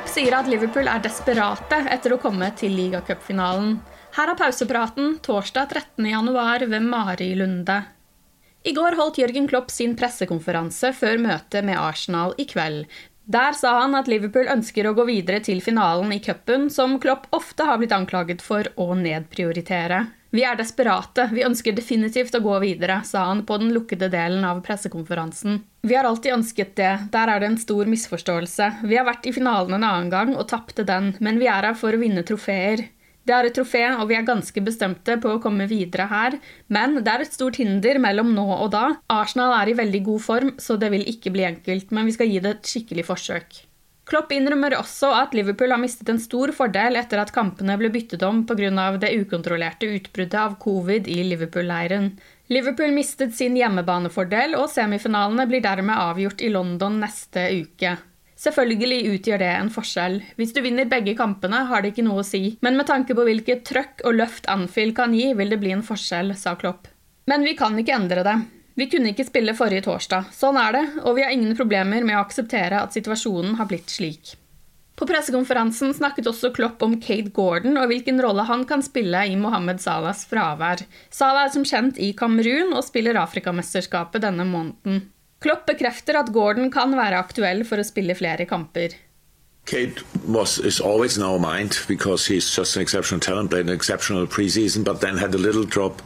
Klopp sier at Liverpool er desperate etter å komme til ligacupfinalen. Her er pausepraten torsdag 13.1 ved Mari Lunde. I går holdt Jørgen Klopp sin pressekonferanse før møtet med Arsenal i kveld. Der sa han at Liverpool ønsker å gå videre til finalen i cupen, som Klopp ofte har blitt anklaget for å nedprioritere. Vi er desperate, vi ønsker definitivt å gå videre, sa han på den lukkede delen av pressekonferansen. Vi har alltid ønsket det, der er det en stor misforståelse. Vi har vært i finalen en annen gang og tapte den, men vi er her for å vinne trofeer. Det er et trofé, og vi er ganske bestemte på å komme videre her, men det er et stort hinder mellom nå og da. Arsenal er i veldig god form, så det vil ikke bli enkelt, men vi skal gi det et skikkelig forsøk. Klopp innrømmer også at Liverpool har mistet en stor fordel etter at kampene ble byttet om pga. det ukontrollerte utbruddet av covid i Liverpool-leiren. Liverpool mistet sin hjemmebanefordel, og semifinalene blir dermed avgjort i London neste uke. Selvfølgelig utgjør det en forskjell. Hvis du vinner begge kampene, har det ikke noe å si, men med tanke på hvilket trøkk og løft Anfield kan gi, vil det bli en forskjell, sa Klopp. Men vi kan ikke endre det. Vi kunne ikke spille forrige torsdag. Sånn er det, og vi har ingen problemer med å akseptere at situasjonen har blitt slik. På pressekonferansen snakket også Klopp om Kate Gordon og hvilken rolle han kan spille i Mohammed Salahs fravær. Salah er som kjent i Kamerun og spiller Afrikamesterskapet denne måneden. Klopp bekrefter at Gordon kan være aktuell for å spille flere kamper. Kaide was is always in our mind because he's just an exceptional talent, played an exceptional preseason, but then had a little drop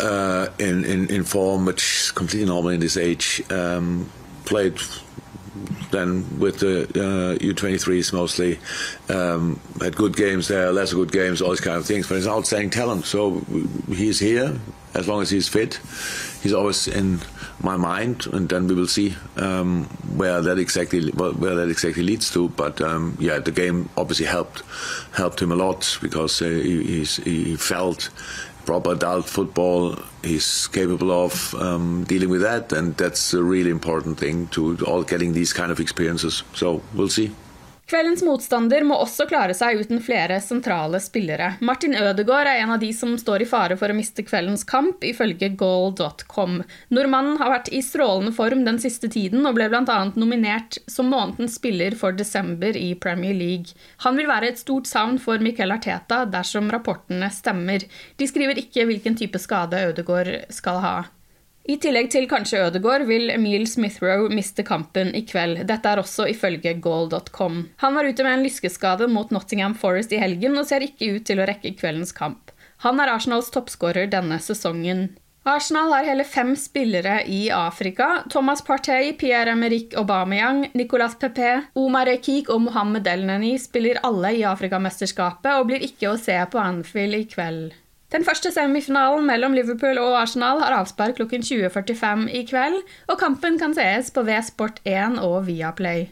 uh, in, in, in form, which is completely normal in this age. Um, played then with the uh, U23s mostly. Um, had good games there, lesser good games, all these kind of things. But he's an outstanding talent. So he's here as long as he's fit. He's always in my mind, and then we will see um, where that exactly where that exactly leads to. But um, yeah, the game obviously helped helped him a lot because uh, he, he felt proper adult football. He's capable of um, dealing with that, and that's a really important thing to all getting these kind of experiences. So we'll see. Kveldens motstander må også klare seg uten flere sentrale spillere. Martin Ødegaard er en av de som står i fare for å miste kveldens kamp, ifølge goal.com. Nordmannen har vært i strålende form den siste tiden og ble bl.a. nominert som månedens spiller for desember i Premier League. Han vil være et stort savn for Miquel Arteta dersom rapportene stemmer. De skriver ikke hvilken type skade Ødegaard skal ha. I tillegg til kanskje Ødegaard vil Emil Smithrow miste kampen i kveld. Dette er også ifølge goal.com. Han var ute med en lyskeskade mot Nottingham Forest i helgen og ser ikke ut til å rekke kveldens kamp. Han er Arsenals toppskårer denne sesongen. Arsenal har hele fem spillere i Afrika. Thomas Partey, Pierre-Emerick Aubameyang, Nicolas Pepe, Omar Ekik og Mohammed Elneny spiller alle i Afrikamesterskapet og blir ikke å se på Anfield i kveld. Den første semifinalen mellom Liverpool og Arsenal har avspark klokken 20.45 i kveld, og kampen kan sees på V-Sport1 og Viaplay.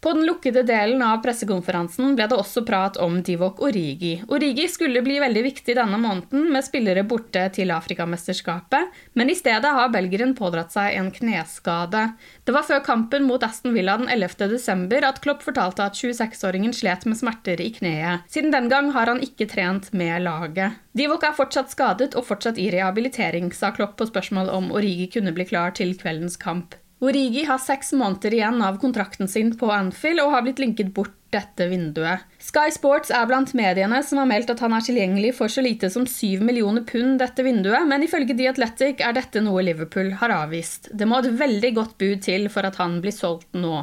På den lukkede delen av pressekonferansen ble det også prat om Divok Origi. Origi skulle bli veldig viktig denne måneden med spillere borte til Afrikamesterskapet, men i stedet har belgeren pådratt seg en kneskade. Det var før kampen mot Aston Villa den 11. desember at Klopp fortalte at 26-åringen slet med smerter i kneet. Siden den gang har han ikke trent med laget. Divok er fortsatt skadet og fortsatt i rehabilitering, sa Klopp på spørsmål om Origi kunne bli klar til kveldens kamp. Origi har seks måneder igjen av kontrakten sin på Anfield og har blitt linket bort dette vinduet. Sky Sports er blant mediene som har meldt at han er tilgjengelig for så lite som 7 millioner pund dette vinduet, men ifølge The Athletic er dette noe Liverpool har avvist. Det må et veldig godt bud til for at han blir solgt nå.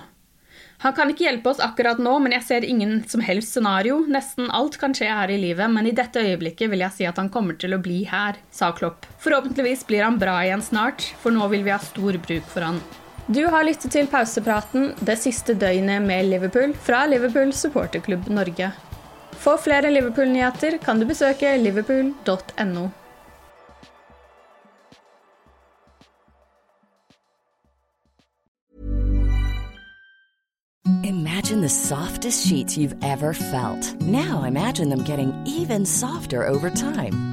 Han kan ikke hjelpe oss akkurat nå, men jeg ser ingen som helst scenario. Nesten alt kan skje her i livet, men i dette øyeblikket vil jeg si at han kommer til å bli her, sa Klopp. Forhåpentligvis blir han bra igjen snart, for nå vil vi ha stor bruk for han. Du har lyttet til pausepraten det siste døgnet med Liverpool fra Liverpool supporterklubb Norge. For flere Liverpool-nyheter kan du besøke liverpool.no. Imagine the softest sheets you've ever felt. Now imagine them getting even softer over time.